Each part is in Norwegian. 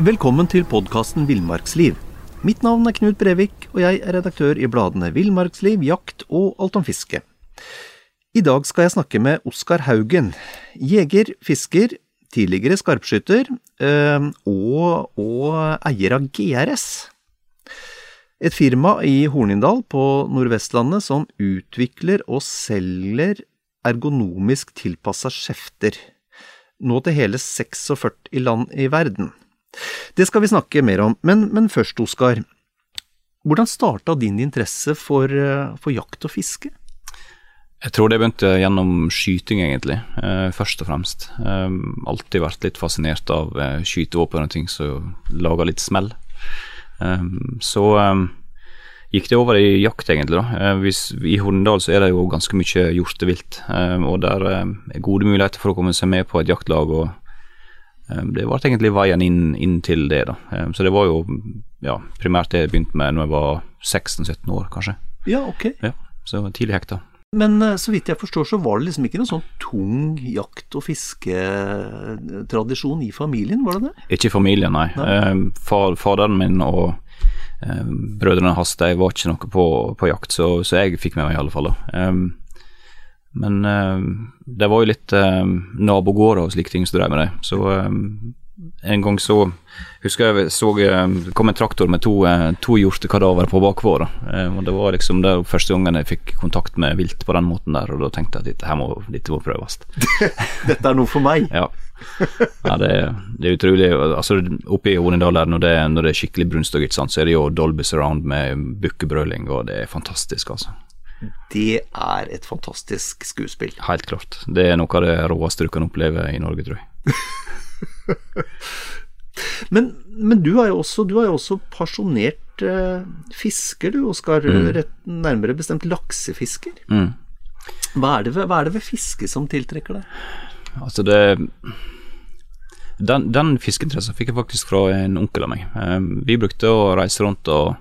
Velkommen til podkasten Villmarksliv. Mitt navn er Knut Brevik, og jeg er redaktør i bladene Villmarksliv, Jakt og Alt om fiske. I dag skal jeg snakke med Oskar Haugen, jeger, fisker, tidligere skarpskytter øh, og, og eier av GRS. Et firma i Hornindal på Nordvestlandet som utvikler og selger ergonomisk tilpassa skjefter, nå til hele 46 land i verden. Det skal vi snakke mer om, men, men først, Oskar. Hvordan starta din interesse for, eh, for, jakt og fiske? Jeg tror det begynte gjennom skyting, egentlig, eh, først og fremst. Eh, alltid vært litt fascinert av skytevåpen og ting som lager litt smell. Så gikk det over i jakt, egentlig. da. Hvis, I Hornindal så er det jo ganske mye hjortevilt, og der er gode muligheter for å komme seg med på et jaktlag. og det ble egentlig veien inn, inn, til det, da. Så det var jo ja, primært det jeg begynte med når jeg var 16-17 år, kanskje. Ja, ok. Ja, Så tidlig hekta. Men eh, så vidt jeg forstår, så var det liksom ikke noen sånn tung jakt- og fisketradisjon i familien, var det det? Ikke i familien, nei. nei. Far, faderen min og eh, brødrene hans de var ikke noe på, på jakt, så, så, jeg fikk med meg i alle fall. da. Men um, det var jo litt um, nabogårder og slike ting som drev med det. Så en gang så husker jeg så kom en traktor med to, to hjortekadaver på bakpå. og Det var liksom det første gangen jeg fikk kontakt med vilt på den måten der, og da tenkte jeg at dette, må, dette må prøves. dette er noe for meg? Ja. ja det, det, er utrolig. Altså Oppe i Hornindal når, det, når det er skikkelig brunstøgg, så er det jo Dolby Surround med bukkebrøling, og det er fantastisk, altså det er et fantastisk skuespill. Helt klart. Det er noe av det råeste du kan oppleve i Norge, tror jeg. men, men du, er jo også, du er jo også pasjonert eh, fisker, du, Oskar. Mm. Nærmere bestemt laksefisker. Mm. Hva, er ved, hva, er det ved, fiske som tiltrekker deg? Altså, det Den, den fiskeinteressen fikk jeg faktisk fra en onkel av meg. Um, vi brukte å reise rundt og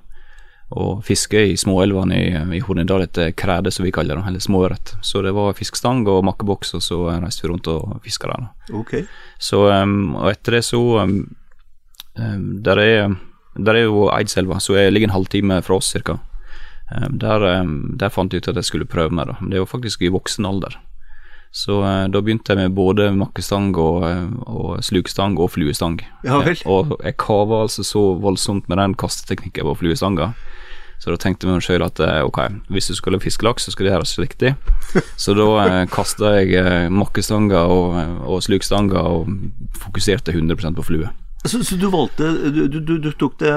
og fiske i småelvene i, i Hornindal etter kræde, som vi kaller det, eller småørret. Så det var fiskestang og makkeboks, og så reiste vi rundt og fiska der. Okay. Så, um, og etter det så um, der, er, der er jo Eidselva, som ligger en halvtime fra oss ca. Der, der, fant jeg ut at jeg skulle prøve meg, da. Det var faktisk i voksen alder. Så uh, da begynte jeg med både makkestang og, og slukstang og fluestang. Ja, vel. og jeg kava altså så voldsomt med den kasteteknikken på fluestanga så da tenkte vi sjøl at eh, ok, hvis du skulle fiske laks, så skal det gjøres riktig. Så da eh, kasta jeg eh, makkestanga og, og slukstanga og fokuserte 100% på flue. Så, så, du valgte du, du, du, tok det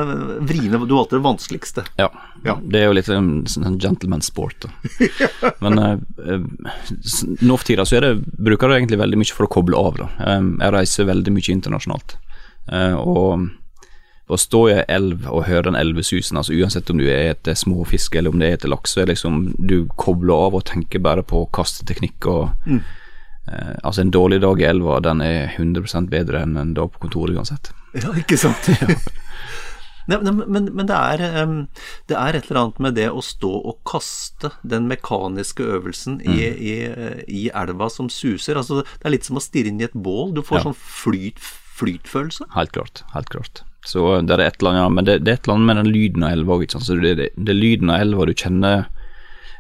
vriene, du valgte det vanskeligste? Ja. ja. Det er jo litt en en gentleman sport. Men eh, nå for tida så det, bruker jeg egentlig veldig mye for å koble av. Da. Jeg reiser veldig mye internasjonalt. Eh, og å stå i ei elv og høre den elvesusen, altså uansett om du er etter småfisk eller om det er etter laks, så er liksom du kobler av og tenker bare på kasteteknikk og mm. Eh, Altså, en dårlig dag i elva, den er 100 bedre enn en dag på kontoret uansett. Ja, ikke sant. ja. Nei, men, men det, er, um, det, er, et eller annet med det å stå og kaste den mekaniske øvelsen mm. i, i, i, elva som suser. Altså, det er litt som å stirre inn i et bål. Du får ja. sånn flyt, flytfølelse. Helt klart. Helt klart. Så det er et eller annet, men det, det er et eller annet med den lyden av elva. Så det, det, det, er lyden av elva du kjenner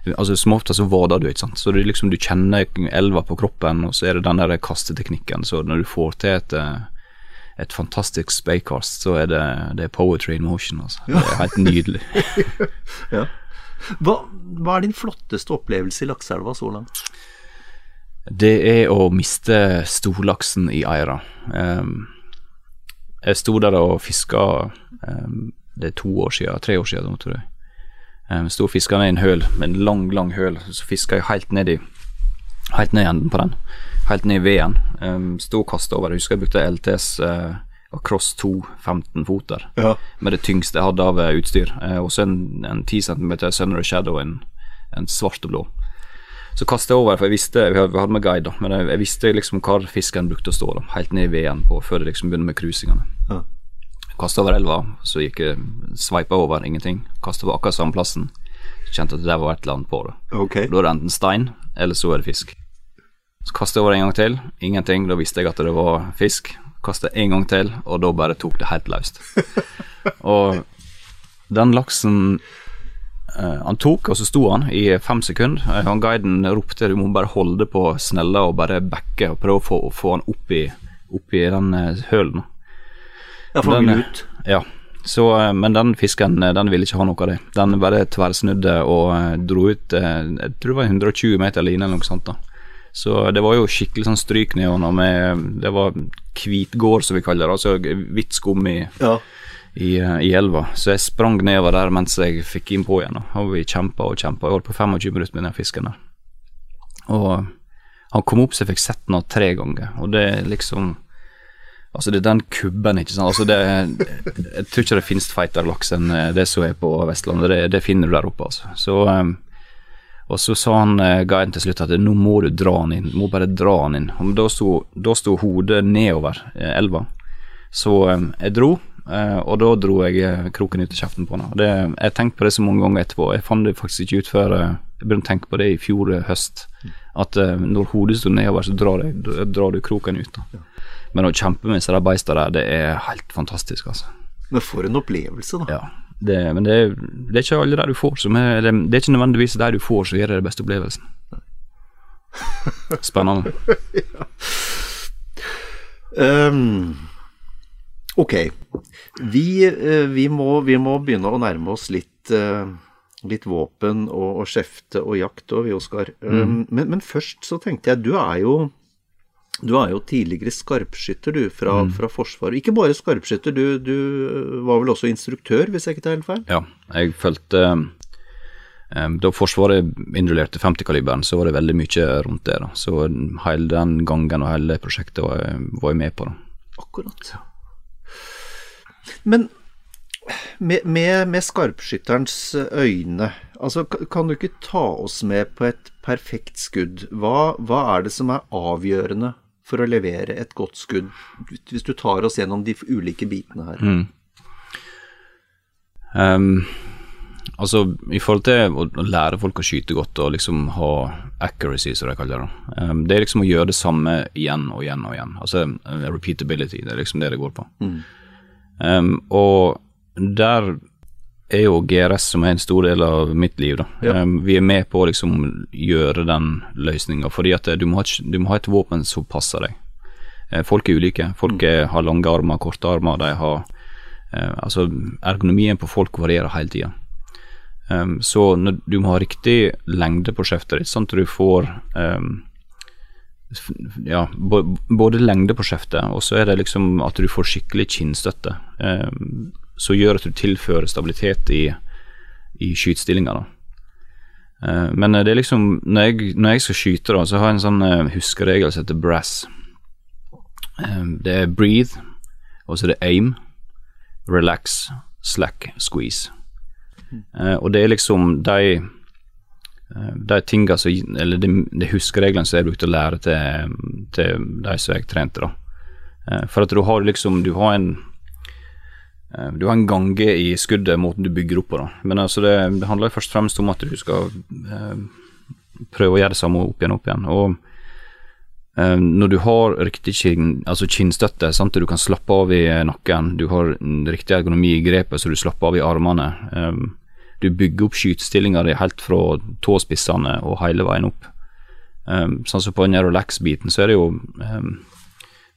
Altså Som ofte så vader du, ikke sant. Så det er liksom du kjenner elva på kroppen, og så er det den der kasteteknikken. Så når du får til et, et fantastisk speikast, så er det, det er poetry in motion. Altså. Det er helt nydelig. ja. hva, hva, er din flotteste opplevelse i lakseelva så langt? Det er å miste storlaksen i Eira. Um, jeg sto der og fiska um, Det er to år siden, tre år siden, tror jeg. Um, sto og fiska ned i en høl, med en lang, lang høl. Så fiska jeg helt ned i Helt ned i enden på den. Helt ned i veden. Um, sto og kasta over. Jeg husker jeg brukte LTS uh, Cross 2 15-foter ja. med det tyngste jeg hadde av uh, utstyr. Uh, og så en, en 10 cm Sunner Shadow, en, en svart og blå. Så kastet jeg over, for jeg visste Vi hadde med guide, da, men jeg, jeg visste liksom hvor fisken brukte å stå. da Helt ned i veden på før det liksom begynner med krusingene. Ja. Kasta over elva, så gikk jeg sveipa over, ingenting. Kasta på akkurat samme plassen. Kjente at det var et eller annet på det. Okay. Da er det enten stein, eller så er det fisk. Så kastet jeg over en gang til, ingenting. Da visste jeg at det var fisk. Kastet en gang til, og da bare tok det helt løst. og den laksen Uh, han tok, og så sto han i fem sekunder. Uh, han Guiden ropte du må bare holde på snella og bare backe og prøve å få, få han opp i, opp i den uh, hølen. Ja, den ut. Ja. Så, men den fisken den ville ikke ha noe av det. Den bare tverrsnudde og dro ut Jeg tror det var 120 meter line eller noe sånt. da Så det var jo skikkelig sånn stryk nedover. Med, det var hvitgård, som vi kaller det. Altså hvitt skum i ja i, eh, i, elva. Så jeg sprang nedover der mens jeg fikk innpå igjen. Og vi kjempa og kjempa. Jeg holdt på 25 minutter med den fisken der. Og han kom opp så jeg fikk sett den tre ganger, og det liksom Altså, det er den kubben, ikke sant. Altså, det Jeg tror ikke det finnes feitere laks enn eh, det som er på Vestlandet. Det, det finner du der oppe, altså. Så um, og så sa han guiden til slutt at nå må du dra han inn, må bare dra han inn. Og da sto hodet nedover elva. Så um, jeg dro, Uh, og da dro jeg eh, kroken ut av kjeften på henne. Det, jeg tenkte på det så mange ganger etterpå. Jeg fant det faktisk ikke ut før uh, jeg begynte å tenke på det i fjor høst. At uh, når hodet sto nedover, så drar, jeg, drar, du kroken ut. Da. Ja. Men å kjempe med de beista der, det er helt fantastisk, altså. Men for en opplevelse, da. Ja. Det, men det, det, er ikke alle der du får som er det, det, er ikke nødvendigvis der du får som gir deg den beste opplevelsen. Spennende. ja. um Ok. Vi, eh, vi, må, vi, må, begynne å nærme oss litt, eh, litt våpen og, og skjefte og jakt òg, vi, Oskar. Mm. Um, men, men, først så tenkte jeg, du er jo du er jo tidligere skarpskytter, du, fra, mm. fra Forsvaret. Ikke bare skarpskytter, du, du, var vel også instruktør, hvis jeg ikke tar helt feil? Ja, jeg fulgte um, Da Forsvaret innrullerte 50-kaliberen, så var det veldig mye rundt det. da. Så hele den gangen og hele prosjektet var jeg, var jeg med på. da. Akkurat. Ja. Men med, med, med, skarpskytterens øyne, altså kan du ikke ta oss med på et perfekt skudd? Hva, hva, er det som er avgjørende for å levere et godt skudd, hvis du tar oss gjennom de ulike bitene her? Mm. Um, altså, i forhold til å lære folk å skyte godt og liksom ha accuracy, som de kaller det, um, det er liksom å gjøre det samme igjen og igjen og igjen. Altså repeatability, det er liksom det det går på. Mm. Um, og der er jo GRS som er en stor del av mitt liv. da. Ja. Um, vi er med på å liksom gjøre den løsninga, fordi at du må, ha, du må, ha, et våpen som passer deg. Uh, folk er ulike. Folk mm. er, har lange armer, korte armer. De har uh, Altså, ergonomien på folk varierer hele tida. Um, så du må ha riktig lengde på skjeftet ditt, sånn at du får um, ja, både lengde på skjeftet, og så er det liksom at du får skikkelig kinnstøtte. Eh, som gjør at du tilfører stabilitet i, i skytestillinga. Eh, men det er liksom når jeg, når jeg, skal skyte, da, så har jeg en sånn eh, huskeregel som heter brass. Eh, det er breathe, og så er det aim, relax, slack, squeeze. Og det er liksom de de tinga som Eller de, de huskereglene som jeg brukte å lære til, til de som jeg trente, da. For at du har liksom Du har en du har en gange i skuddet, måten du bygger opp på. da. Men altså det, det handler først og fremst om at du skal eh, prøve å gjøre det samme opp igjen og opp igjen. Og eh, når du har riktig kin, altså kinnstøtte, sant? du kan slappe av i nakken, du har riktig ergonomi i grepet så du slapper av i armene, eh, du bygger opp skytestillinga di helt fra tåspissene og hele veien opp. Sånn som på den relax-biten, så er det jo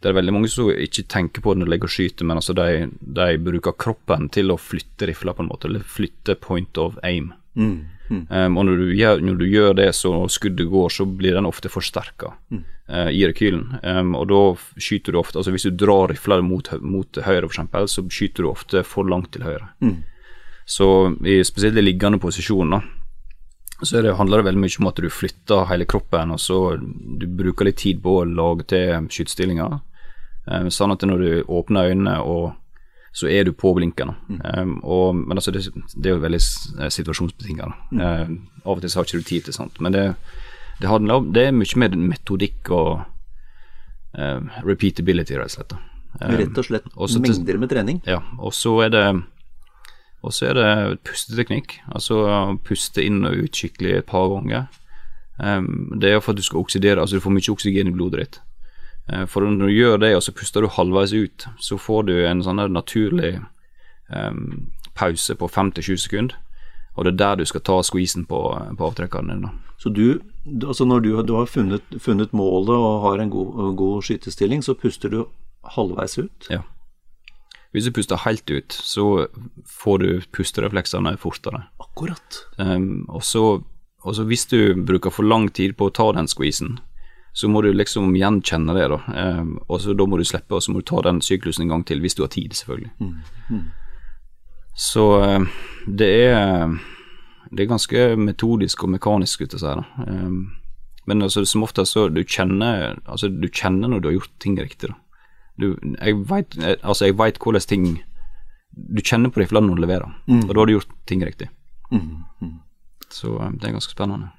Det er veldig mange som ikke tenker på det når de legger og skyter, men altså de, de, bruker kroppen til å flytte rifla, på en måte, eller flytte point of aim. Mm. Mm. Um, og når du, gjør, når du, gjør, det så skuddet går, så blir den ofte forsterka mm. uh, i rekylen. Um, og da skyter du ofte Altså hvis du drar rifla mot, mot høyre, f.eks., så skyter du ofte for langt til høyre. Mm. Så i spesielt i liggende posisjon, da, så det, handler det veldig mye om at du flytter hele kroppen, og så du bruker litt tid på å lage til skytestillinger. Um, sånn at når du åpner øynene, og så er du på blinken. Mm. Um, og, men altså, det, det, er jo veldig situasjonsbetinget. Mm. Uh, av og til så har ikke du tid til sånt. Men det, det, handler, det er mye mer metodikk og repeatability, rett og slett. Um, rett og slett mengder med trening? Ja. Og så er det og så er det pusteteknikk, altså puste inn og ut skikkelig et par ganger. Um, det er for at du skal oksidere, altså du får mye oksygen i blodet ditt. Uh, for når du gjør det, og så puster du halvveis ut, så får du en sånn naturlig um, pause på 5-20 sekunder. Og det er der du skal ta skvisen på, på avtrekkeren din. Så du, altså når du, du har funnet, funnet, målet og har en god, god skytestilling, så puster du halvveis ut? Ja. Hvis du puster helt ut, så får du pusterefleksene fortere. Akkurat. Um, og, så, og, så, hvis du bruker for lang tid på å ta den squeezen, så må du liksom gjenkjenne det, da. Um, og så da må du slippe, og så må du ta den syklusen en gang til, hvis du har tid, selvfølgelig. Mm. Mm. Så um, det er det er ganske metodisk og mekanisk, skulle jeg si. Um, men altså, som oftest så du kjenner, altså, du kjenner når du har gjort ting riktig. da du, jeg veit altså hvordan ting Du kjenner på det når du leverer, mm. og da har du gjort ting riktig. Mm. Mm. Så eh, det er ganske spennende.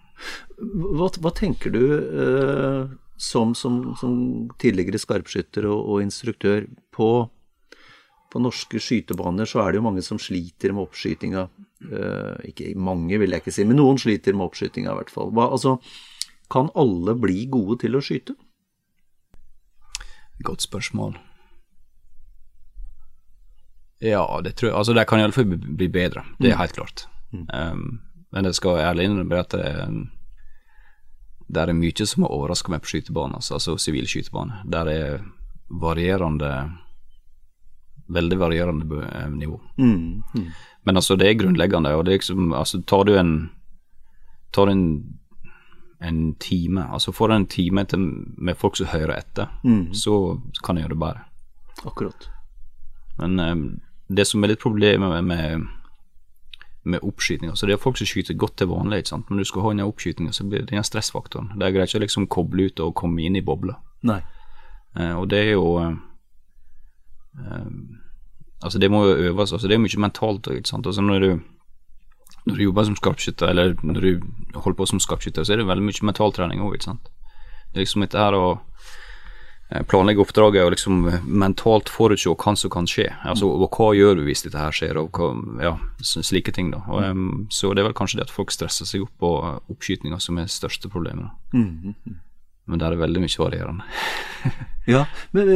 Hva, hva tenker du eh, som, som, som, tidligere skarpskytter og, og instruktør på, på norske skytebaner så er det jo mange som sliter med oppskytinga. Uh, ikke mange, vil jeg ikke si, men noen sliter med oppskytinga i hvert fall. Hva, altså, kan alle bli gode til å skyte? Godt spørsmål. Ja, det tror jeg Altså, de kan iallfall bli bedre, det er mm. helt klart. Mm. Um, men jeg skal ærlig innrømme at det, det er mye som har overraska meg på skytebanen, altså, altså sivil skytebane. Der er varierende Veldig varierende eh, nivå. Mm. Mm. Men altså, det er grunnleggende, og det er liksom Altså, tar du en Tar du en en time. Altså får en time til, med folk som hører etter, mm. så, kan jeg gjøre det bedre. Akkurat. Men um, det som er litt problemet med, med, med oppskyting altså Det er folk som skyter godt til vanlig, ikke sant? men du skal ha den oppskytinga, så blir det den stressfaktoren. Det er greit ikke å liksom koble ut og komme inn i bobla. Nei. Uh, og det er jo uh, Altså, det må jo øves. altså Det er mye mentalt òg, ikke sant. Altså når du når du jobber som skarpskytter, eller når du holder på som skarpskytter, så er det veldig mye mentaltrening òg, ikke sant. Det er liksom dette her å eh, planlegge oppdraget og liksom mentalt forutse hva som kan skje. Altså, og hva gjør du hvis dette her skjer, og hva, ja, slike ting. da. Og, um, så det er vel kanskje det at folk stresser seg opp på oppskytinga som er største problemet. Mm -hmm. Men der er det veldig mye varierende. ja, men,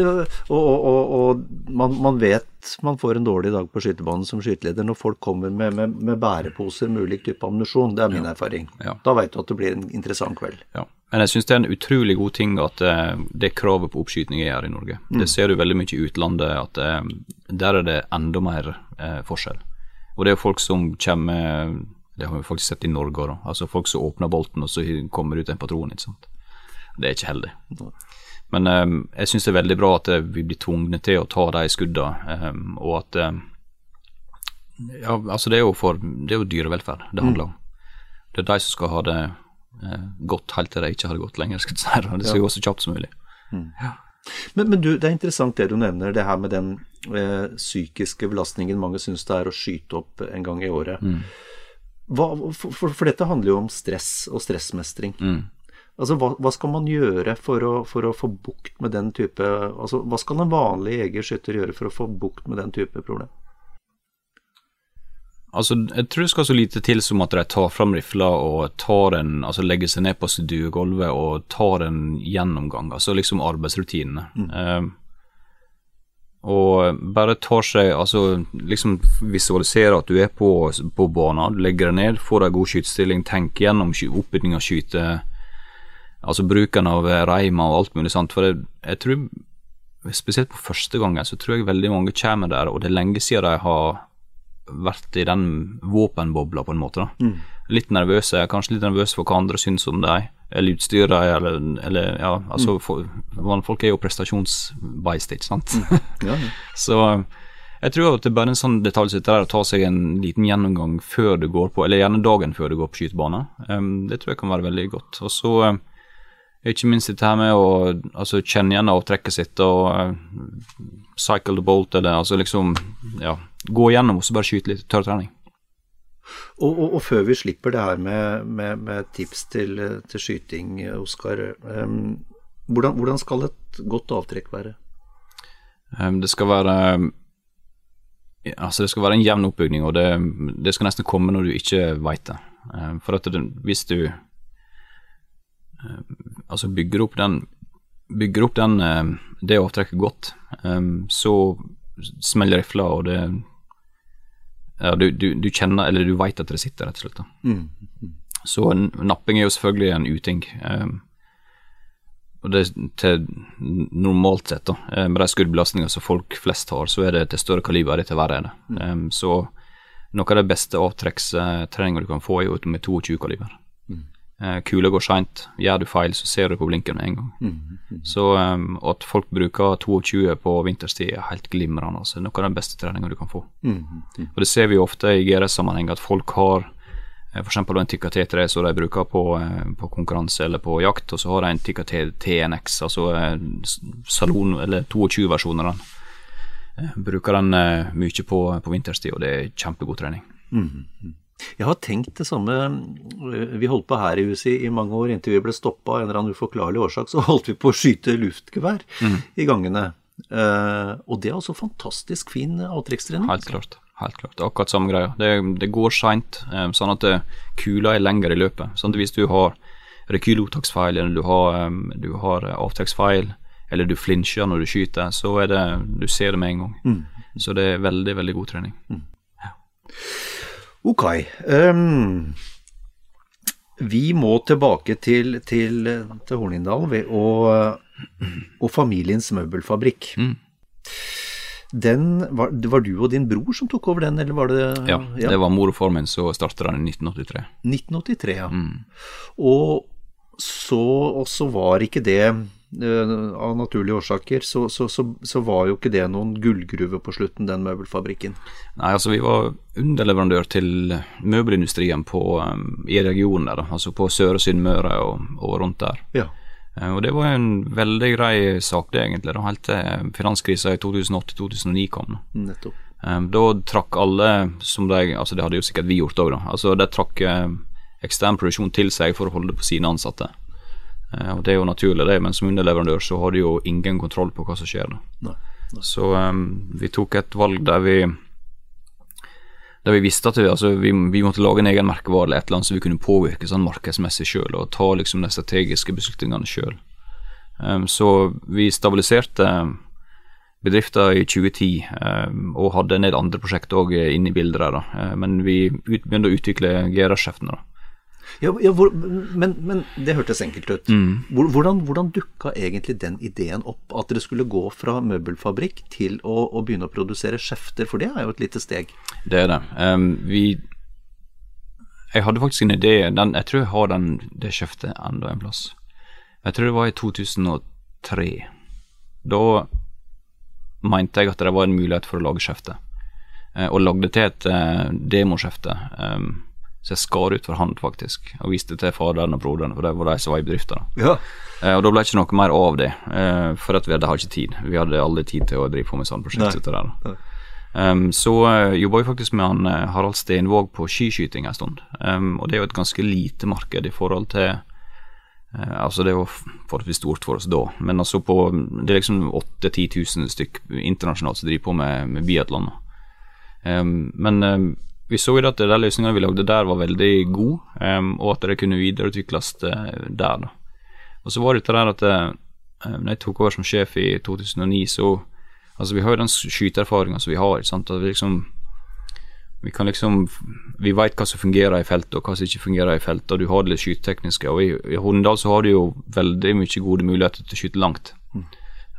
og, og, og man, man, vet man får en dårlig dag på skytebanen som skyteleder når folk kommer med, med, med bæreposer med ulik type ammunisjon. Det er min ja. erfaring. Ja. Da vet du at det blir en interessant kveld. Ja. Men jeg syns det er en utrolig god ting at uh, det kravet på oppskyting er her i Norge. Mm. Det ser du veldig mye i utlandet, at uh, der er det enda mer uh, forskjell. Og det er folk som kommer Det har vi faktisk sett i Norge òg, altså folk som åpner bolten, og så kommer det ut en patron. ikke sant? Det er ikke heldig. Men um, jeg syns det er veldig bra at vi blir tvungne til å ta de skuddene, um, og at um, Ja, altså det er jo for Det er jo dyrevelferd det handler om. Det er de som skal ha det uh, godt helt til de ikke har det godt lenger, skal jeg si. Det skal ja. gå så kjapt som mulig. Mm. Ja. Men, men, du, det er interessant det du nevner, det her med den eh, psykiske belastningen mange syns det er å skyte opp en gang i året. Mm. Hva, for, for, for, dette handler jo om stress og stressmestring. Mm. Altså, hva, hva, skal man gjøre for å, for å, få bukt med den type altså, Hva skal en vanlig jeger-skytter gjøre for å få bukt med den type problem? Altså, jeg tror det skal så lite til som at de tar fram rifla og tar en, altså legger seg ned på stuegulvet og tar en gjennomgang, altså liksom arbeidsrutinene. Mm. Uh, og bare tar seg Altså liksom visualiserer at du er på, på banen, du legger deg ned, får deg god skytestilling, tenker gjennom oppbygging av skyte, altså bruken av reima og alt mulig sånt. For jeg, jeg tror, spesielt på første gangen, så tror jeg veldig mange kommer der, og det er lenge siden de har vært i den våpenbobla, på en måte. da. Mm. Litt nervøse, kanskje litt nervøse for hva andre syns om dem, eller utstyret, eller, eller ja, altså mm. for, Folk er jo prestasjonsbeist, ikke sant. Mm. Ja, ja. så jeg tror at det er bare en sånn detalj sitter der å ta seg en liten gjennomgang før du går på, eller gjerne dagen før du går på skytebane. Um, det tror jeg kan være veldig godt. Og så um, ikke minst dette her med å altså, kjenne igjen avtrekket sitt og uh, cycle the bolt, eller altså liksom ja, gå igjennom og så bare skyte litt tørrtrening. Og, og, og, før vi slipper det her med, med, med tips til, til, skyting, Oskar. Um, hvordan, hvordan, skal et godt avtrekk være? Um, det skal være Altså det skal være en jevn oppbygning, og det, det skal nesten komme når du ikke veit det. Um, for at det, hvis du altså bygger opp den bygger opp den, det avtrekket godt, så smeller rifla, og det ja, du, du, du, kjenner, eller du veit at det sitter, rett og slett. Mm. Mm. Så napping er jo selvfølgelig en uting. Og det til normalt sett, da, eh, med de skuddbelastningene som folk flest har, så er det til større kaliber, det til verre er det. Mm. Så noe av det beste avtrekkstreninga du kan få, er jo med 22 kaliber. Eh, kula går seint. Gjør du feil, så ser du på blinken med en gang. Mm, mm. Så um, at folk bruker 22 på vinterstid er helt glimrende. Altså. Noe av den beste treninga du kan få. Mm, mm, og Det ser vi jo ofte i GRS-sammenheng, at folk har eh, f.eks. en Tikka T3 som de bruker på, eh, på, konkurranse eller på jakt, og så har de en Tikka TNX, altså eh, salon, eller 22-versjoner av den. Eh, bruker den eh, mye på, på vinterstid, og det er kjempegod trening. Mm. Jeg har tenkt det samme. Vi holdt på her i huset i mange år. Inntil vi ble stoppa av en eller annen uforklarlig årsak, så holdt vi på å skyte luftgevær mm. i gangene. Uh, og det er altså fantastisk fin avtrekkstrening. Helt klart. Helt klart. Akkurat samme greia. Det, det går seint, um, sånn at kula er lenger i løpet. Sånn at hvis du har rekylopptaksfeil, eller du har, um, du har avtrekksfeil, eller du flinsjer når du skyter, så er det Du ser det med en gang. Mm. Så det er veldig, veldig god trening. Mm. Ja. Ok. Um, vi må tilbake til, til, til Hornindal og, og, familiens møbelfabrikk. Mm. Den, var, var du og din bror som tok over den, eller var det Ja, ja. det var mor og far min som startet den i 1983. 1983, ja. Mm. Og så, var ikke det av naturlige årsaker, så, så, så, så, var jo ikke det noen gullgruve på slutten, den møbelfabrikken. Nei, altså vi var underleverandør til møbelindustrien på, um, i regionen der, altså på Søre Sunnmøre og, og, rundt der. Ja. Uh, og det var en veldig grei sak, det egentlig, da, helt til finanskrisa i 2008-2009 kom. Nettopp. Um, da trakk alle som de Altså det hadde jo sikkert vi gjort òg, da. Altså de trakk ekstern produksjon til seg for å holde på sine ansatte. Eh, og Det er jo naturlig, det, men som underleverandør så har du jo ingen kontroll på hva som skjer. Nei, nei. Så um, vi tok et valg der vi der vi visste at vi, altså, vi, vi måtte lage en egen merkevare eller et eller annet så vi kunne påvirke sånn markedsmessig sjøl og ta liksom de strategiske beslutningene sjøl. Um, så vi stabiliserte bedrifter i 2010 um, og hadde en del andre prosjekter òg inne i bildet der. Da. Men vi begynte å utvikle GRS-skjeftene. Ja, ja hvor, men, men, det hørtes enkelt ut. Mm. Hvordan, hvordan dukka egentlig den ideen opp? At dere skulle gå fra møbelfabrikk til å, å begynne å produsere skjefter? For det er jo et lite steg. Det er det. Um, vi Jeg hadde faktisk en idé den, Jeg tror jeg har den, det skjeftet enda en plass. Jeg tror det var i 2003. Da mente jeg at det var en mulighet for å lage skjefte. Uh, og lagde til et uh, demoskjefte. Um, så jeg skar ut for hånd, faktisk, og viste til faderen og broderen, for det var de som var i bedriften. Ja. Eh, og da ble det ikke noe mer av det, eh, for at vi hadde ikke tid. Vi hadde aldri tid til å drive på med sånne prosjekter. Um, så uh, jobba vi faktisk med han uh, Harald Stenvåg på skiskyting en stund. Um, og det er jo et ganske lite marked i forhold til uh, Altså det jo forholdsvis stort for oss da, men altså på Det er liksom 8000-10 000 stykk internasjonalt som driver på med, med biatlon. Um, men vi så jo at de løsningene vi lagde der var veldig gode, um, og at det kunne videreutvikles uh, der. Da. Og så var det der at um, når jeg tok over som sjef i 2009, så Altså Vi har jo den skyteerfaringa som vi har. sant? At vi liksom vi kan liksom Vi veit hva som fungerer i feltet, og hva som ikke fungerer i feltet. Og du har det litt skytetekniske. Og i, i Hornindal så har du jo veldig mye gode muligheter til å skyte langt. Mm.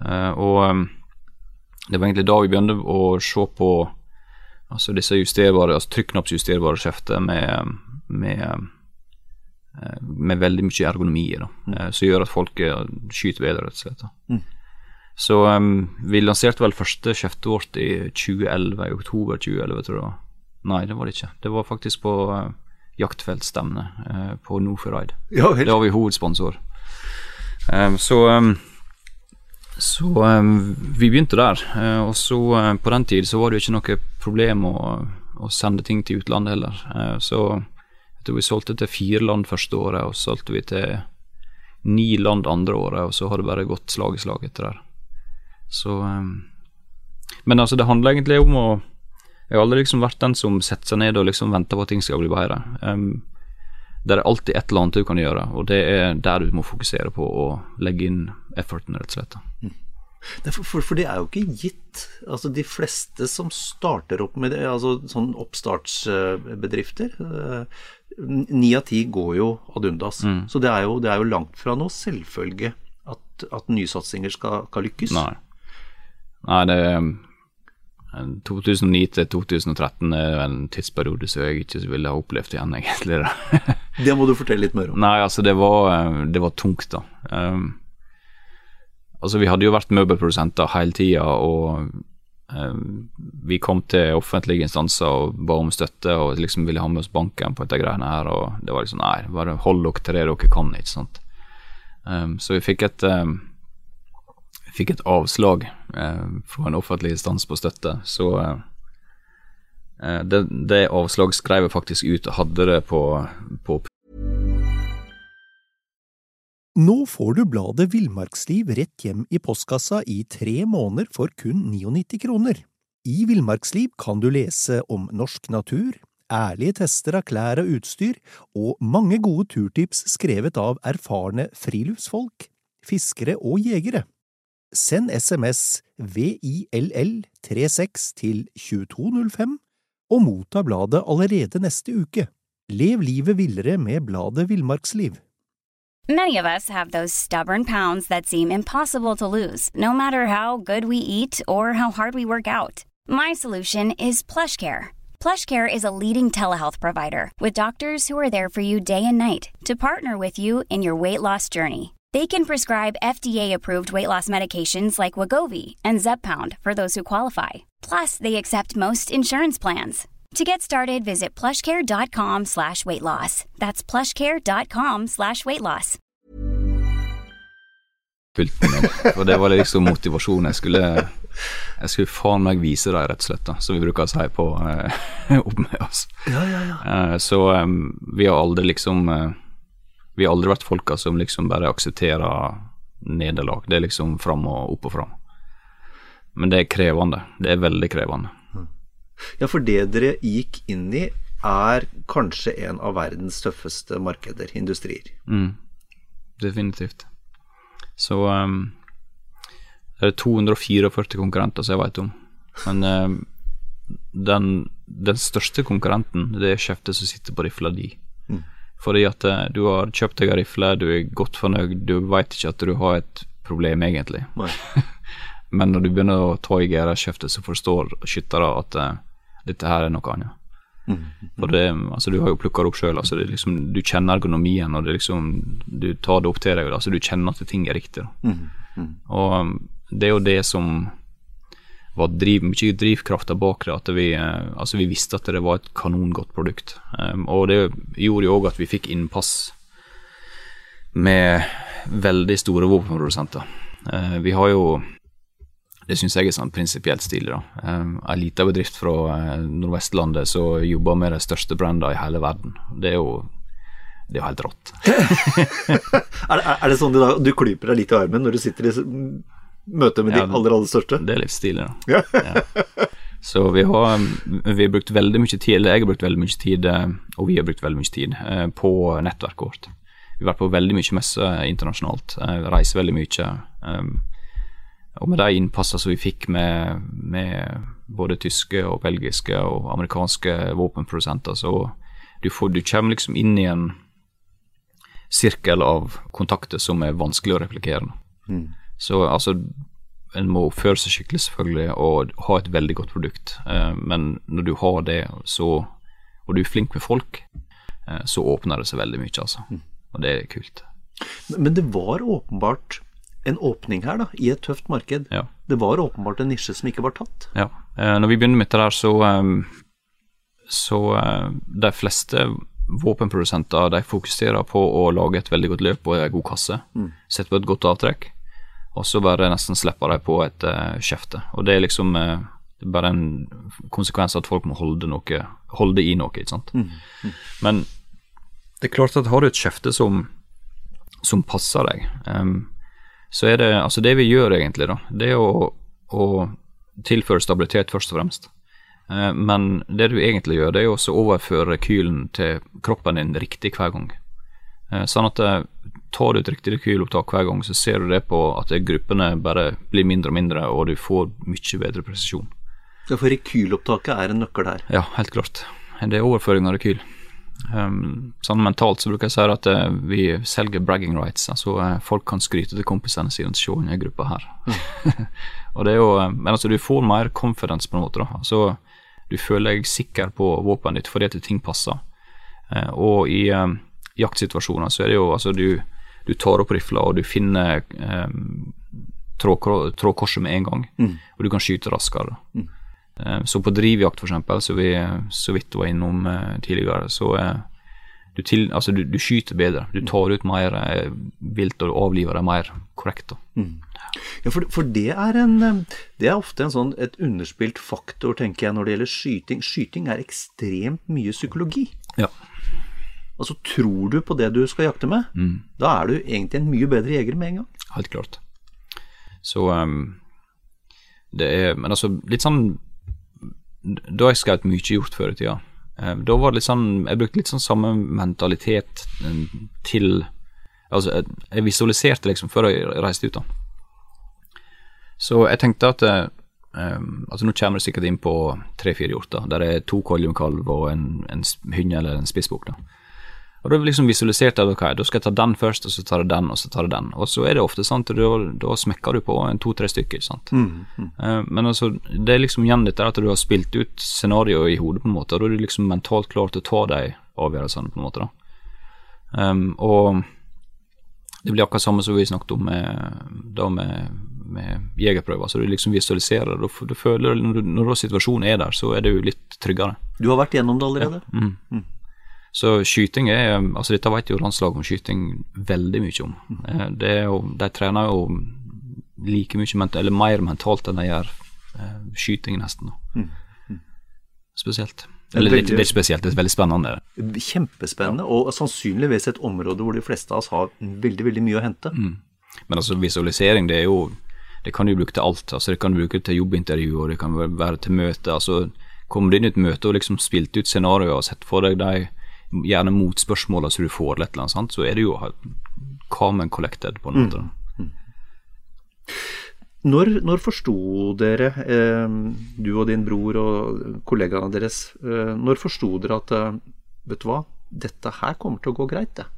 Uh, og um, det var egentlig da vi begynte å se på altså disse justerbare, altså trykknappsjusterbare skjefter med, med, uh, med veldig mye ergonomi i, da, mm. uh, som gjør at folk skyter bedre, rett og slett. Mm. Så um, vi lanserte vel første skjeftet vårt i 2011, i oktober 2011, tror jeg. Nei, det var det ikke. Det var faktisk på uh, jaktfeltstevne uh, på Nordfjordeid. Ja, da var vi hovedsponsor. Um, så um, så um, vi begynte der. Uh, og så uh, på den tid så var det jo ikke noe problem å, å sende ting til utlandet heller. Så jeg tror vi solgte til fire land første året, og så solgte vi til ni land andre året, og så har det bare gått slag i slag etter der. Så Men altså, det handler egentlig om å jeg har aldri liksom vært den som setter seg ned og liksom venter på at ting skal bli bedre. Det er alltid et eller annet du kan gjøre, og det er der du må fokusere på å legge inn efforten, rett og slett. Mm. For, for, for, det er jo ikke gitt. Altså De fleste som starter opp med det, altså sånn oppstartsbedrifter eh, Ni av ti går jo ad undas. Mm. Så det er, jo, det er, jo, langt fra noe selvfølge at, at nysatsinger skal, skal lykkes. Nei. Nei, det 2009 til 2013 er en tidsperiode som jeg ikke ville ha opplevd igjen, egentlig. det må du fortelle litt mer om. Nei, altså det var, eh, det var tungt, da. Um, altså vi hadde jo vært møbelprodusenter hele tida, og um, vi kom til offentlige instanser og ba om støtte og liksom ville ha med oss banken på dette greiene her, og det var liksom nei, bare hold dere til det dere kan, ikke sant. Um, så vi fikk et um, fikk et avslag eh, fra en offentlig instans på støtte, så eh, eh det, det jeg faktisk ut og hadde det på, på Nå får du bladet Villmarksliv rett hjem i postkassa i tre måneder for kun 99 kroner. I Villmarksliv kan du lese om norsk natur, ærlige tester av klær og utstyr, og mange gode turtips skrevet av erfarne friluftsfolk, fiskere og jegere. Send SMS VILL36 til 2205 og motta bladet allerede neste uke. Lev livet villere med bladet Villmarksliv. Many of us have those stubborn pounds that seem impossible to lose, no matter how good we eat or how hard we work out. My solution is PlushCare. PlushCare is a leading telehealth provider with doctors who are there for you day and night to partner with you in your weight loss journey. They can prescribe FDA-approved weight loss medications like Wagovi and Zeppound for those who qualify. Plus, they accept most insurance plans. To get started, visit plushcare.com slash weight loss. That's plushcare.com slash weight loss. Det var liksom motivasjonen. Jeg skulle, jeg skulle faen meg vise deg, rett og slett, da, som vi bruker å si på uh, opp med oss. Ja, ja, ja. Uh, så um, vi har aldri liksom uh, vi har aldri vært folka som liksom bare aksepterer nederlag. Det er liksom fram og opp og fram. Men det er krevende. Det er veldig krevende. Ja, for det dere gikk inn i, er kanskje en av verdens tøffeste markeder, industrier. Mm, definitivt. Så um, det er 244 konkurrenter som jeg vet om. Men um, den, den, største konkurrenten, det er kjeftet som sitter på rifla di. Fordi at eh, du har kjøpt deg en rifle, du er godt fornøyd, du veit ikke at du har et problem, egentlig. Men når du begynner å ta i gærskjeftet, så forstår skyttere at uh, dette her er noe annet. Mm. For det, altså, du har jo plukka det opp sjøl. Altså, liksom, du kjenner ergonomien, og det liksom, du tar det opp til deg. Altså, du kjenner at ting er riktig. Mm. Mm. Og um, det er jo det som var driv, mye drivkrafta bak det. At vi, eh, altså vi visste at det var et kanongodt produkt. Um, og det gjorde jo òg at vi fikk innpass med veldig store våpenprodusenter. Uh, vi har jo det syns jeg er sånn prinsipielt stilig. da. Um, en liten bedrift fra uh, Nordvestlandet som jobber med de største brandene i hele verden. Det er jo det er jo helt rått. er, det, er, det sånn du klyper deg litt i armen når du sitter i møte med ja, de aller, aller største. Det er litt stilig, da. Ja. ja. Så vi har, vi har, brukt veldig mye tid, eller jeg har brukt veldig mye tid, eh, og vi har brukt veldig mye tid, eh, på nettverket vårt. Vi har vært på veldig mye messer internasjonalt, eh, reiser veldig mye. og med de innpassene som vi fikk med, med, både tyske og belgiske og amerikanske våpenprodusenter, så du, får, du kommer liksom inn i en sirkel av kontakter som er vanskelig å replikere. Mm. Så altså en må oppføre seg skikkelig selvfølgelig og ha et veldig godt produkt. Eh, men når du har det, så, og du er flink med folk, eh, så åpner det seg veldig mye, altså. Mm. Og det er kult. Men det var åpenbart en åpning her, da, i et tøft marked. Ja. Det var åpenbart en nisje som ikke var tatt. Ja. Eh, når vi begynner med dette der, så, så de fleste våpenprodusenter de fokuserer på å lage et veldig godt løp og en god kasse. Mm. Sette på et godt avtrekk og så bare nesten slipper de på et uh, skjefte. Og det er liksom uh, det er bare en konsekvens at folk må holde, noe, holde i noe, ikke sant. Mm. Mm. Men det er klart at har du et skjefte som, som passer deg, um, så er det altså det vi gjør egentlig, da, det er å, å tilføre stabilitet først og fremst. Uh, men det du egentlig gjør, det er å overføre kylen til kroppen din riktig hver gang. Sånn at tar du et riktig rekylopptak hver gang, så ser du det på at gruppene bare blir mindre og mindre, og du får mye bedre presisjon. Ja, For rekylopptaket er en nøkkel her? Ja, helt klart. Det er overføring av rekyl. Um, sånn mentalt så bruker jeg si at uh, vi selger bragging rights. Altså uh, folk kan skryte til kompisene sine se denne gruppa her. Mm. og det er jo, uh, men altså du får mer confidence på en måte. da. Altså Du føler deg sikker på våpenet ditt fordi at ting passer. og i jaktsituasjoner så er det jo altså du du tar opp rifla og du finner um, trådkorset med en gang, mm. og du kan skyte raskere. Mm. Um, så på drivjakt, f.eks., som vi så vidt var innom uh, tidligere, så uh, du, til, altså, du, du, skyter bedre. Du tar ut mer uh, vilt og avliver det mer korrekt. Mm. Ja, for, for, det er en Det er ofte en sånn, et underspilt faktor, tenker jeg, når det gjelder skyting. Skyting er ekstremt mye psykologi. Ja. Altså, tror du på det du skal jakte med, mm. da er du egentlig en mye bedre jeger med en gang. Helt klart. Så um, det er Men altså, litt sånn Da jeg skjøt mye gjort før i tida, um, da var det litt sånn Jeg brukte litt sånn samme mentalitet um, til Altså, jeg visualiserte liksom før jeg reiste ut, da. Så jeg tenkte at Um, altså Nå kommer det sikkert inn på tre-fire hjorter, der det er to kolliumkalv og en, en hynne eller en spissbukk. Og da liksom visualiserte jeg ok, da skal jeg ta den først, og så tar jeg den, og så tar jeg den. Og så er det ofte sant, da, da smekker du på to-tre stykker. sant? Mm, mm. Uh, men altså, det er liksom igjen dette at du har spilt ut scenarioet i hodet, på en måte, og da er du liksom mentalt klar til å ta de avgjørelsene, på en måte. da. Um, og det blir akkurat samme som vi snakket om med, da med, med jegerprøver. Så du liksom visualiserer det. Du føler, når, når situasjonen er der, så er du litt tryggere. Du har vært gjennom det allerede? Ja. Mm. mm. Så skyting er altså Dette vet jo landslaget om skyting veldig mye om. Eh, det er jo, De trener jo like mye eller mer mentalt enn de gjør eh, skyting, nesten. Mm. Mm. Spesielt. Eller det, det er spesielt, det er veldig spennende. Kjempespennende, og sannsynligvis et område hvor de fleste av oss har veldig veldig mye å hente. Mm. Men altså visualisering, det er jo det kan du bruke til alt. altså Det kan du bruke til jobbintervju, og det kan være til møte. altså Kommer du inn i et møte og liksom spilt ut scenarioer og sett for deg de gjerne motspørsmåla som du får, eller et eller annet, sant? så er det jo common collected, på en måte. Mm. Mm. Når, når forsto dere, eh, du og din bror og kollegaene deres, eh, når forsto dere at eh, vet du hva, dette her kommer til å gå greit, det?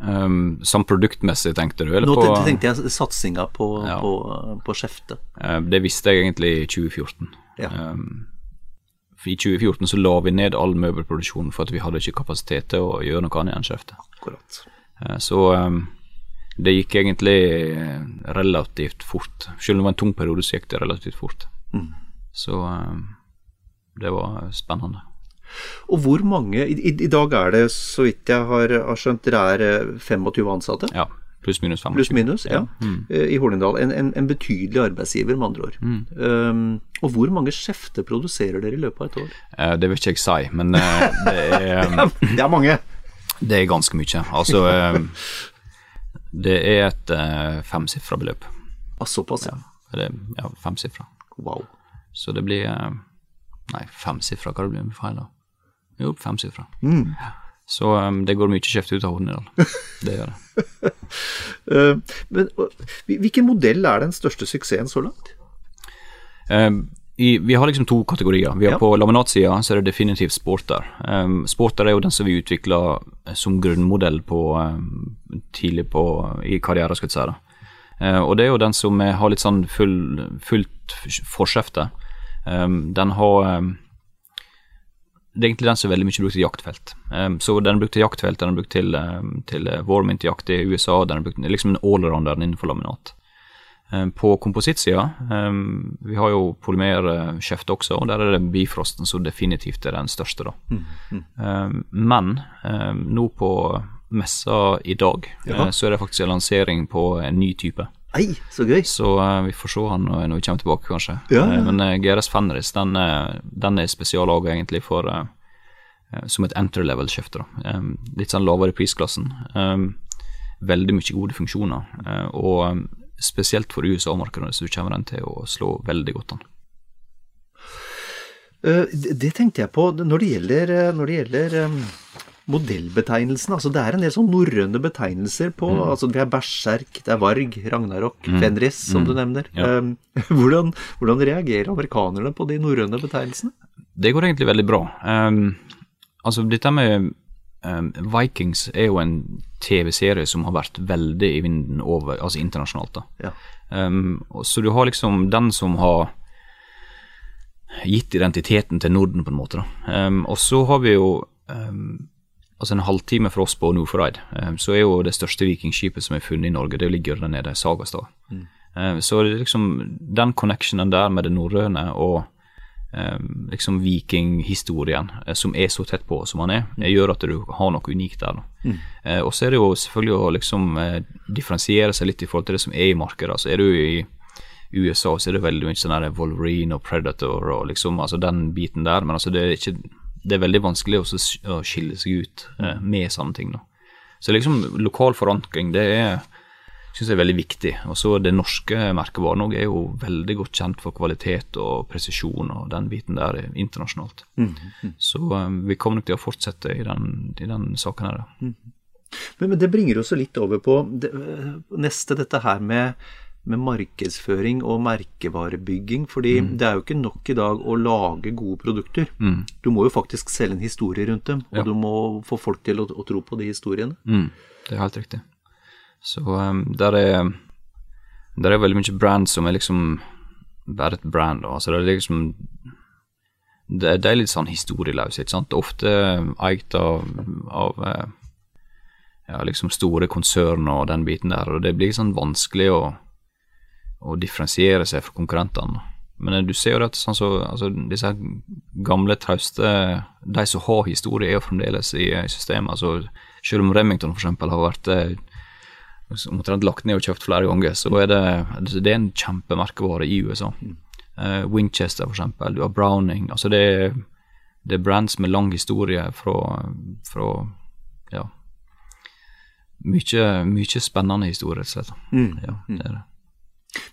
Um, som produktmessig, tenkte du? Eller Nå på, tenkte jeg satsinga på, ja. på, på skjeftet. Uh, det visste jeg egentlig i 2014. Ja. Um, i 2014 så la vi ned all møbelproduksjon for at vi hadde ikke kapasitet til å gjøre noe annet enn skjefte. Akkurat. Eh, så um, det gikk egentlig eh, relativt fort. Selv om det var en tung periode, så gikk det relativt fort. Mm. Så um, det var spennende. Og hvor mange i, i, dag er det, så vidt jeg har, har skjønt, dere er 25 ansatte? Ja. Pluss minus 25. Pluss minus, ja. Mm. Eh, I Hornindal. En, en, en, betydelig arbeidsgiver, med andre ord. Mm. Um, og hvor mange skjefter produserer dere i løpet av et år? Uh, det vil ikke jeg si, men uh, det er um, Det er mange? Det er ganske mye. Altså uh, Det er et uh, femsifra beløp. Ah, såpass, ja. Det, ja, femsifra. Wow. Så det blir Nei, femsifra, hva det blir med feil, da? Jo, femsifra. Mm. Så um, det går mye kjeft ut av Hornindal. Det gjør det. Uh, men hvilken modell er den største suksessen så langt? Um, i, vi har liksom to kategorier. Vi har ja. På laminatsida så er det definitivt sporter. Um, sporter er jo den som vi utvikla som grunnmodell på um, tidlig på, i karrieren, skal jeg si. Uh, og det er jo den som har litt sånn full, fullt forskjefte. Um, den har det er egentlig den som er veldig mye brukt til jaktfelt. Um, så den er brukt til jaktfelt, den er brukt til, um, til warmint-jakt i USA, den er brukt liksom en allrounder innenfor laminat. Um, på komposittsida, um, vi har jo polymerskjeft også, og der er det bifrosten som definitivt er den største, da. Mm, mm. men nå på messa i dag, uh, så er det faktisk en lansering på en ny type. Ei, så gøy. Så uh, vi får se han når, vi kommer tilbake, kanskje. Ja. Uh, men uh, GRS Fenris den, den er spesiallaga egentlig for som et entry level-skifte. Um, litt sånn lavere i prisklassen. Um, veldig mye gode funksjoner. og um, spesielt for USA-markedet så kommer den til å slå veldig godt an. Det tenkte jeg på når det gjelder, når det gjelder modellbetegnelsen. Altså det er en del sånn norrøne betegnelser på mm. altså Vi har berserk, det er varg, ragnarok, mm. fenris, som mm. du nevner. Ja. Um, hvordan, hvordan, reagerer amerikanerne på de norrøne betegnelsene? Det går egentlig veldig bra. Um, altså dette med um, Vikings er jo en TV-serie som har vært veldig i vinden over, altså internasjonalt. da. Ja. så du har liksom den som har gitt identiteten til Norden, på en måte. da. og så har vi jo um, altså en halvtime fra oss på Nordfjordeid, eh, så er jo det største vikingskipet som er funnet i Norge, det ligger der nede, i Sagastad. Mm. Eh, så det liksom den connectionen der med det norrøne og eh, liksom vikinghistorien, som er så tett på som han er, mm. gjør at du har noe unikt der. Mm. Og så er det jo selvfølgelig å liksom differensiere seg litt i forhold til det som er i markedet. Så er du i USA så er det veldig mye sånn Wolverine og Predator og liksom altså den biten der, men altså det er ikke det er veldig vanskelig å skille seg ut eh, med sånne ting. Da. Så liksom lokal forankring, det er synes jeg er veldig viktig. Og så det norske merkevaren er jo veldig godt kjent for kvalitet og presisjon og den biten der internasjonalt. Mm, mm. Så um, vi kommer nok til å fortsette i den, i den saken her. Mm. Men, men, det bringer oss litt over på det, neste, dette her med med markedsføring og merkevarebygging. fordi mm. det er jo ikke nok i dag å lage gode produkter. Mm. Du må jo faktisk selge en historie rundt dem, og ja. du må få folk til å, å tro på de historiene. Mm. Det er helt riktig. Så um, der, er, der er veldig mye brand som er liksom bare et brand. Altså det er liksom det, det er litt sånn historieløst, ikke sant. Ofte eid av, av eh, ja, liksom store konsern og den biten der, og det blir sånn vanskelig å å differensiere seg fra konkurrentene. Men eh, du ser jo at sånn så, altså, disse gamle, trauste De som har historie, er jo fremdeles i, i systemet. Altså, selv om Remington f.eks. har vært eh, omtrent lagt ned og kjøpt flere ganger, så er det, det er en kjempemerkevare i USA. Mm. Uh, Winchester f.eks., du har Browning. altså det er, det er brands med lang historie fra, fra ja, mye, mye spennende historie, rett og slett. Mm. Ja, det er det.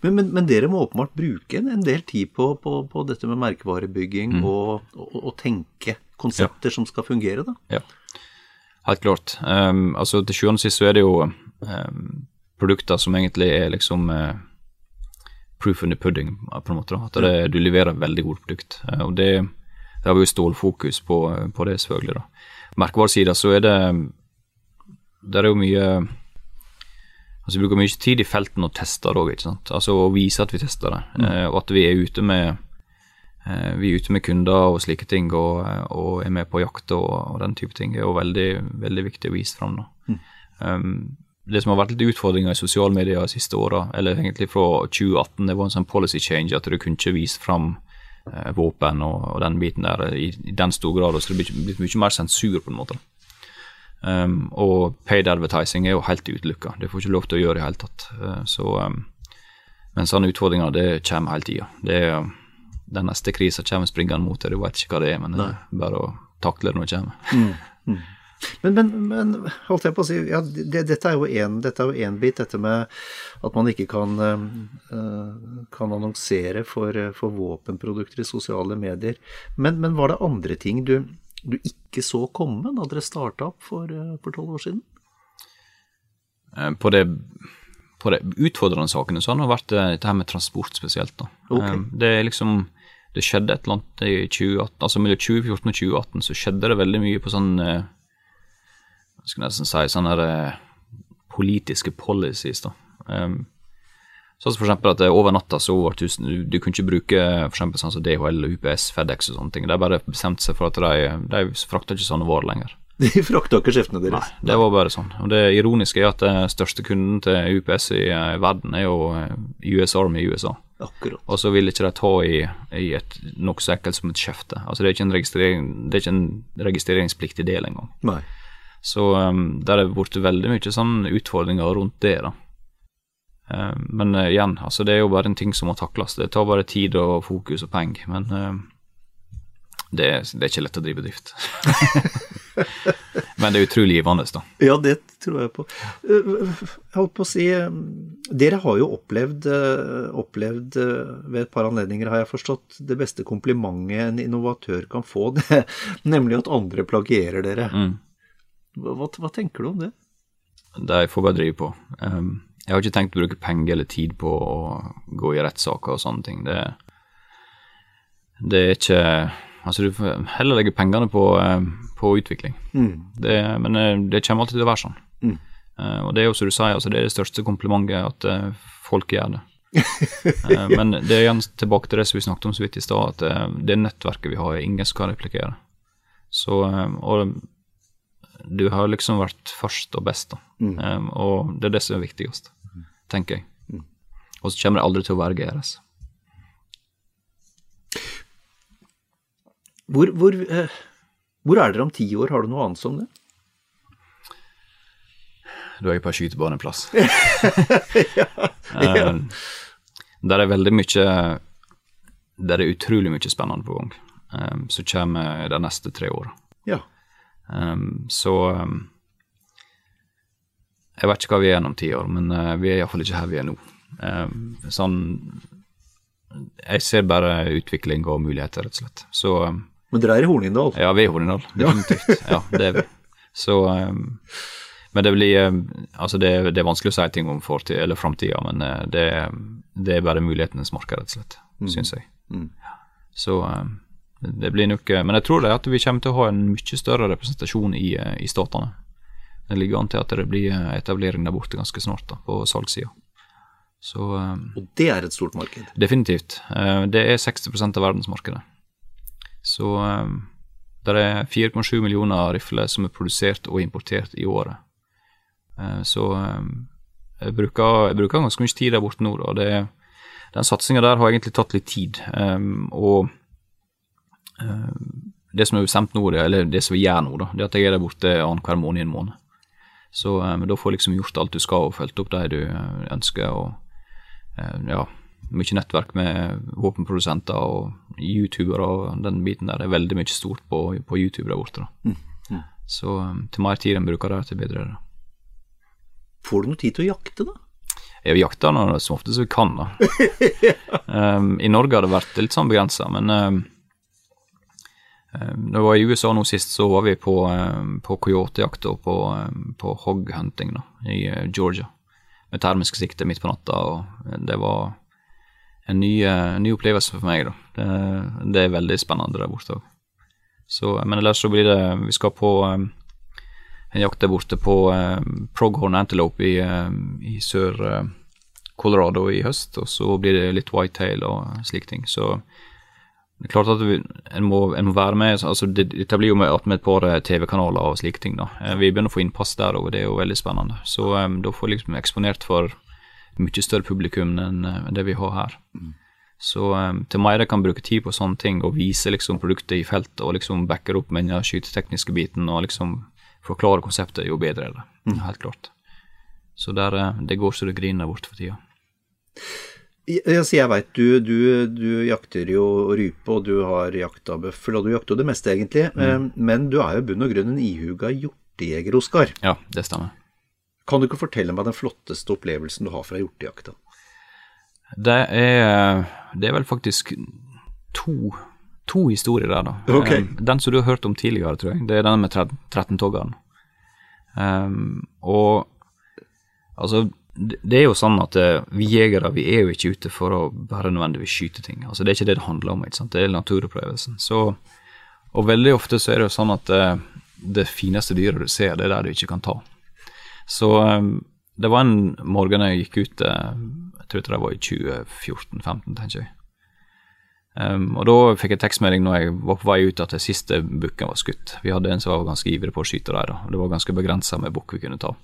Men, men, men, dere må åpenbart bruke en, del tid på, på, på, dette med merkevarebygging mm. og, og, og, tenke konsepter ja. som skal fungere, da? Ja, helt klart. Um, altså Til sjuende og sist så er det jo um, produkter som egentlig er liksom uh, proof in the pudding, på en måte. da, At det, du leverer veldig gode produkt. Uh, og det, det har vi jo stålfokus på, på det, selvfølgelig. da. Merkevaresida så er det Der er jo mye Altså, vi bruker mye tid i felten og tester òg, ikke sant. Altså å vise at vi tester det, mm. eh, og at vi er ute med eh, vi er ute med kunder og slike ting, og, og er med på jakt og, og, den type ting, er jo veldig, veldig viktig å vise fram. Mm. Um, det som har vært litt utfordringer i sosiale medier de siste åra, eller egentlig fra 2018, det var en sånn policy change at du kunne ikke vise fram eh, våpen og, og, den biten der i, i den stor grad. Så det blir blitt mye mer sensur, på en måte. Um, og paid advertising er jo helt utelukka. Det får ikke lov til å gjøre i det hele tatt. Uh, så, um, men sånne utfordringer det kommer hele tida. Uh, den neste krisa kommer springende mot deg, du vet ikke hva det er, men det er bare å takle det når det kommer. Mm, mm. Men, men, men, holdt jeg på å si, ja, det, dette er jo én bit, dette med at man ikke kan, uh, kan annonsere for, for, våpenprodukter i sosiale medier. Men, men var det andre ting du du ikke så komme da dere starta opp for tolv år siden? Eh, på det, på det utfordrende sakene så har det vært eh, dette her med transport spesielt. da. Okay. Eh, det er liksom det skjedde et eller annet i 2018, altså mellom 2014 og 2018 så skjedde det veldig mye på sånn Hva skal jeg nesten si sånne politiske policies. da. Um, Sånn som for at over natta så over 1000 du, du kunne ikke bruke for eksempel sånn som DHL, UPS, FedEx og sånne ting. De bare bestemte seg for at de, de frakta ikke sånne varer lenger. De frakta ikke skiftene deres? Nei, det var bare sånn. Og det ironiske er at den største kunden til UPS i, i verden er jo eh, US Army i USA. Akkurat. Og så vil ikke de ta i, i et noe så ekkelt som et skjefte. Altså det er ikke en, registrering, det er ikke en registreringspliktig del engang. Nei. Så um, der er det blitt veldig mye sånn utfordringer rundt det, da. Um, men uh, igjen, altså det er jo bare en ting som må takles. Det tar bare tid og fokus og penger. Men um, det, det, er ikke lett å drive drift. Men det er utrolig givende, da. Ja, det tror jeg på. Eh, jeg holdt på å si eh, Dere har jo opplevd, eh, opplevd ved et par anledninger, har jeg forstått, det beste komplimentet en innovatør kan få, det, nemlig at andre plagierer dere. Mm. Hva, hva, tenker du om det? Det får bare drive på. Jeg har ikke tenkt å bruke penger eller tid på å gå i rettssaker og sånne ting. Det, det er ikke Altså du får heller legge pengene på, eh, på utvikling. Mm. Det, men eh, det kommer alltid til å være sånn. Mm. Uh, og det er jo som du sier, altså det er det største komplimentet at uh, folk gjør det. uh, men det er igjen tilbake til det som vi snakket om så vidt i stad, at det nettverket vi har, er ingen som kan replikere. Så, og du har liksom vært først og best, da. Mm. og det er det som er viktigst, tenker jeg. Mm. Og så kommer det aldri til å være GRS. Hvor, hvor, eh, hvor, er dere om ti år? Har du noe annet som det? Da er jeg på skytebaneplass. ja, ja. Um, der er veldig mye Der er utrolig mye spennende på gang um, så kommer de neste tre åra. Ja. Um, så um, Jeg vet ikke hva vi er om ti år, men uh, vi er iallfall ikke her vi er nå. Uh, sånn Jeg ser bare utvikling og muligheter, rett og slett. Så um, men dere er i Hornindal? Ja, vi er i Hornindal, definitivt. ja, det er vi. Så um, Men det blir Altså, det, det, er vanskelig å si ting om fortid eller framtida, men uh, det, det, er bare mulighetenes marked, rett og slett, mm. syns jeg. Mm. Så um, det blir nok Men jeg tror det at vi kommer til å ha en mye større representasjon i, i statene. Det ligger an til at det blir uh, etablering der borte ganske snart, da, på salgssida. Så, um, og det er et stort marked? Definitivt. Uh, det er 60% av verdensmarkedet. Så det er 4,7 millioner rifler som er produsert og importert i året. Så jeg, bruker, jeg, bruker, ganske mye tid der borte nå. og det, Den satsinga der har egentlig tatt litt tid. Og det som er bestemt nå, eller det som vi gjør nå, da, det er at jeg er der borte annenhver måned i en måned. Så da får du liksom gjort alt du skal og fulgt opp det du ønsker. og ja, mye nettverk med våpenprodusenter og youtubere og den biten der. Det er veldig mye stort på, på YouTube der borte. Mm. Ja. Så um, til mer tid enn bruker der, til bedre er det. Får du noe tid til å jakte, da? Jeg jakter som ofte som vi kan, da. um, I Norge har det vært litt sånn begrensa, men um, når vi var i USA nå sist, så var vi på, um, på coyotejakt og på, um, på hog-hunting da, i uh, Georgia. Med termisk sikte midt på natta, og det var en ny, en ny, opplevelse for meg. da. Det, det, er veldig spennende der borte òg. Men ellers så blir det Vi skal på en jakt der borte på um, Proghorn Antelope i, i sør Colorado i høst, og så blir det litt whitetail og slike ting. Så det er klart at vi, en, må, en, må, være med. altså det, Dette blir jo med, med et par TV-kanaler og slike ting. da. Vi begynner å få innpass der òg, det er jo veldig spennende. Så um, da får vi liksom eksponert for mye større publikum enn det vi har her. Mm. Så um, til mer jeg kan bruke tid på sånne ting og vise liksom produktet i feltet og liksom backer opp med den skytetekniske biten og liksom forklare konseptet, jo bedre er det. Mm. Helt klart. Så der, eh, det går så det griner bort for tida. Altså, jeg veit du, du, du, jakter jo rype, og du har jakta bøffel, og du jakter jo det meste, egentlig. Mm. Men du er jo bunn og grunn en ihuga hjortejeger, Oskar. Ja, det stemmer. Kan du ikke fortelle meg den flotteste opplevelsen du har fra hjortejakta? Det er, det er vel faktisk to, to historier der, da. Ok. Eh, Den som du har hørt om tidligere, tror jeg, det er den med 13-toggeren. Um, og altså, det er jo sånn at eh, vi jegere vi er jo ikke ute for å bare nødvendigvis skyte ting. Altså, det er ikke det det handler om. ikke sant? Det er naturopplevelsen. Så, og veldig ofte så er det jo sånn at eh, det fineste dyret du ser, det er der du ikke kan ta. Så eh, det var en morgen jeg gikk ut Jeg tror det var i 2014-2015, tenker jeg. Um, og da fikk jeg tekstmelding når jeg var på vei ut at den siste bukken var skutt. Vi hadde en som var ganske ivrig på å skyte der, og det var ganske begrensa med bukk vi kunne ta.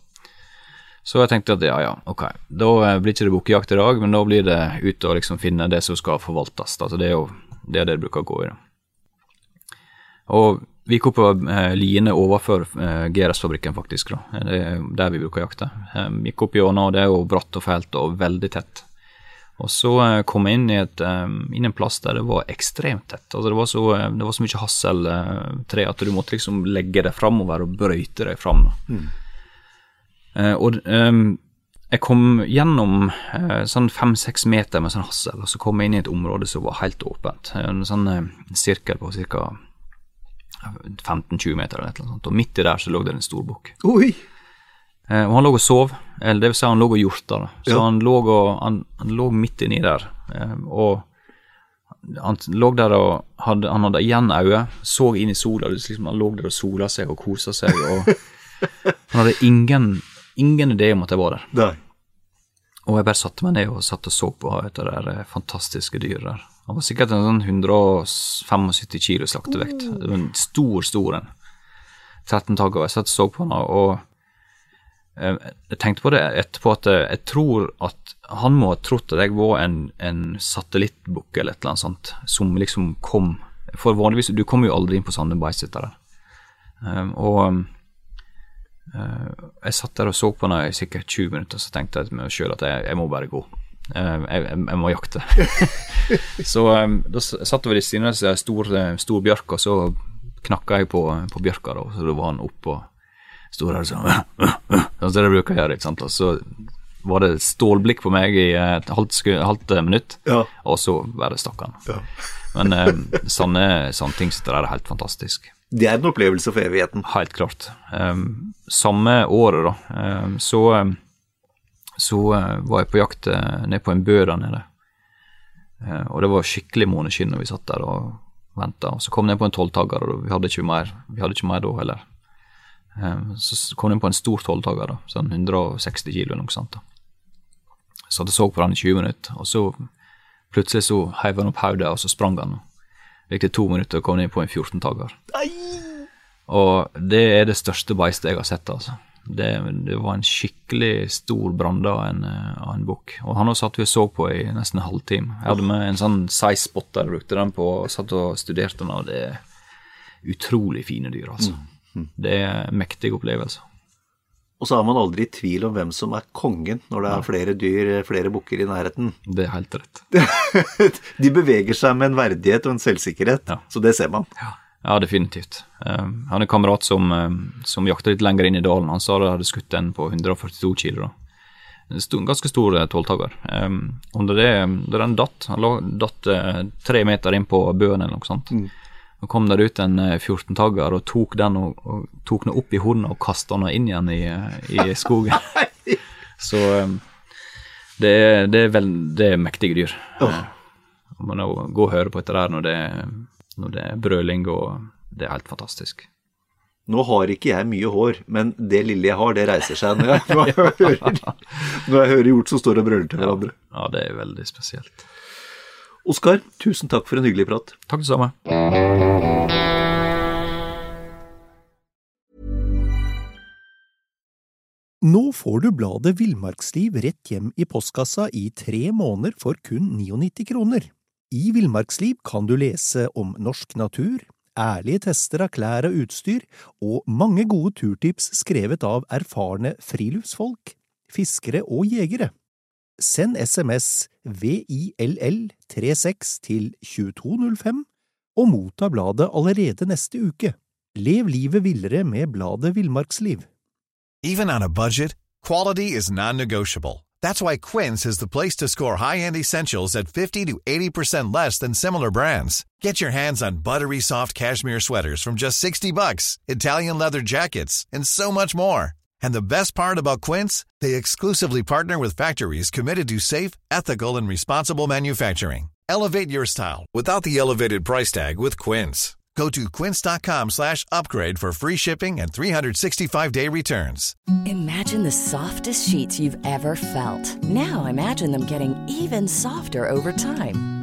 Så jeg tenkte at ja, ja, ok, da eh, blir ikke det bukkejakt i dag, men da blir det ut og liksom finne det som skal forvaltes. Altså det er jo det det bruker å gå i. da. Og vi gikk opp på eh, liene overfor eh, GRS-fabrikken, faktisk. da. Det er der vi bruker å jakte. Eh, gikk opp gjennom, og det er jo bratt og fælt og veldig tett. Og så eh, kom jeg inn i, et, eh, inn en plass der det var ekstremt tett. Altså det, var så, eh, det var så mye hasseltre at du måtte liksom legge deg framover og brøyte deg fram. da. Eh, og ehm, jeg kom gjennom eh, sånn fem-seks meter med sånn hassel, og så kom jeg inn i et område som var helt åpent. En sånn eh, sirkel på ca. 15-20 meter eller noe sånt. Og midt i der så lå det en stor bukk. Eh, og han lå og sov, eller det vil si han lå og hjorta. Så Ja. han, lå og, han, han lå midt inni der. Eh, og han lå der og hadde, han hadde igjen øye, så inn i sola. Liksom, han lå der og sola seg og kosa seg. og Han hadde ingen, ingen idé om at jeg var der. Nei. Og jeg bare satte meg ned og satt og så på et av de fantastiske dyra der. Han var sikkert en sånn 175 kilo slaktevekt. Var en stor, stor en. 13 tagger. Jeg satt og så på han, og eh, jeg tenkte på det etterpå at eh, jeg tror at han må ha trodd at jeg var en, en satellittbukk eller et eller annet sånt, som liksom kom For vanligvis, du kommer jo aldri inn på sånne beisetere. Um, og jeg satt der og så på henne i sikkert 20 minutter, så tenkte jeg til meg sjøl at jeg, jeg må bare gå. Eh, jeg, jeg, jeg må jakte. så eh, da satt vi ved siden av en stor, eh, stor bjørk, og så knakka jeg på, på bjørka, da, så da var han oppå Sto der sånn Sånn som det bruker jeg gjøre, ikke sant. Og så var det stålblikk på meg i et halvt, halvt eh, minutt, Ja. og så bare stakk han. Ja. Men eh, sånne, sånne ting sitter der er helt fantastisk. Det er en opplevelse for evigheten. Helt klart. Um, samme året, da, um, så, um, så uh, var jeg på jakt uh, ned på en bø der nede. Uh, og det var skikkelig måneskinn når vi satt der og venta. Så kom jeg ned på en tolvtagger, og vi hadde ikke mer, vi hadde ikke mer da heller. Um, så kom jeg på en stor tolvtagger, sånn 160 kilo eller noe sånt. da. Så jeg så på den i 20 minutter, og så plutselig så heiv han opp hodet, og så sprang han. Det gikk det to minutter og kom ned på en 14-tagger. Og det er det største beistet jeg har sett, altså. Det, det var en skikkelig stor brande av en, eh, en bukk. Og han satt vi og så på i nesten en halvtime. Jeg hadde med en sånn size spotter, brukte den på, og satt og studerte den, og det er utrolig fine dyr, altså. Det er en mektig opplevelse. Og så er man aldri i tvil om hvem som er kongen når det er flere dyr, flere bukker i nærheten. Det er helt rett. De beveger seg med en verdighet og en selvsikkerhet, Ja. så det ser man. Ja, definitivt. Um, han er en kamerat som, um, som jakta litt lenger inn i dalen. Han sa de hadde skutt en på 142 kilo. da. En ganske stor eh, tolvtagger. Um, under det, da den datt, han lå, datt uh, tre meter inn på bøen eller noe sånt. Så kom der ut en eh, 14-tagger og tok den og, og tok den opp i hånda og kasta den inn igjen i, eh, i skogen. Så um, det, er- det, er vel, det er mektige dyr. Oh. Man må gå og høre på dette der når det, når det er brøling, og det er helt fantastisk. Nå har ikke jeg mye hår, men det lille jeg har, det reiser seg når jeg, når jeg, hører, når jeg hører hjort som står og brøler til hverandre. Ja, det er veldig spesielt. Oskar, tusen takk for en hyggelig prat. Takk det samme. Nå får du bladet Villmarksliv rett hjem i postkassa i tre måneder for kun 99 kroner. I Villmarksliv kan du lese om norsk natur, ærlige tester av klær og utstyr, og mange gode turtips skrevet av erfarne friluftsfolk, fiskere og jegere. Send SMS VILL36 til 2205 og motta bladet allerede neste uke. Lev livet villere med bladet Villmarksliv. Even on a budget, quality is non-negotiable. That's why Quince is the place to score high-end essentials at 50 to 80% less than similar brands. Get your hands on buttery soft cashmere sweaters from just 60 bucks, Italian leather jackets, and so much more. And the best part about Quince, they exclusively partner with factories committed to safe, ethical, and responsible manufacturing. Elevate your style without the elevated price tag with Quince. Go to quince.com slash upgrade for free shipping and 365-day returns. Imagine the softest sheets you've ever felt. Now imagine them getting even softer over time.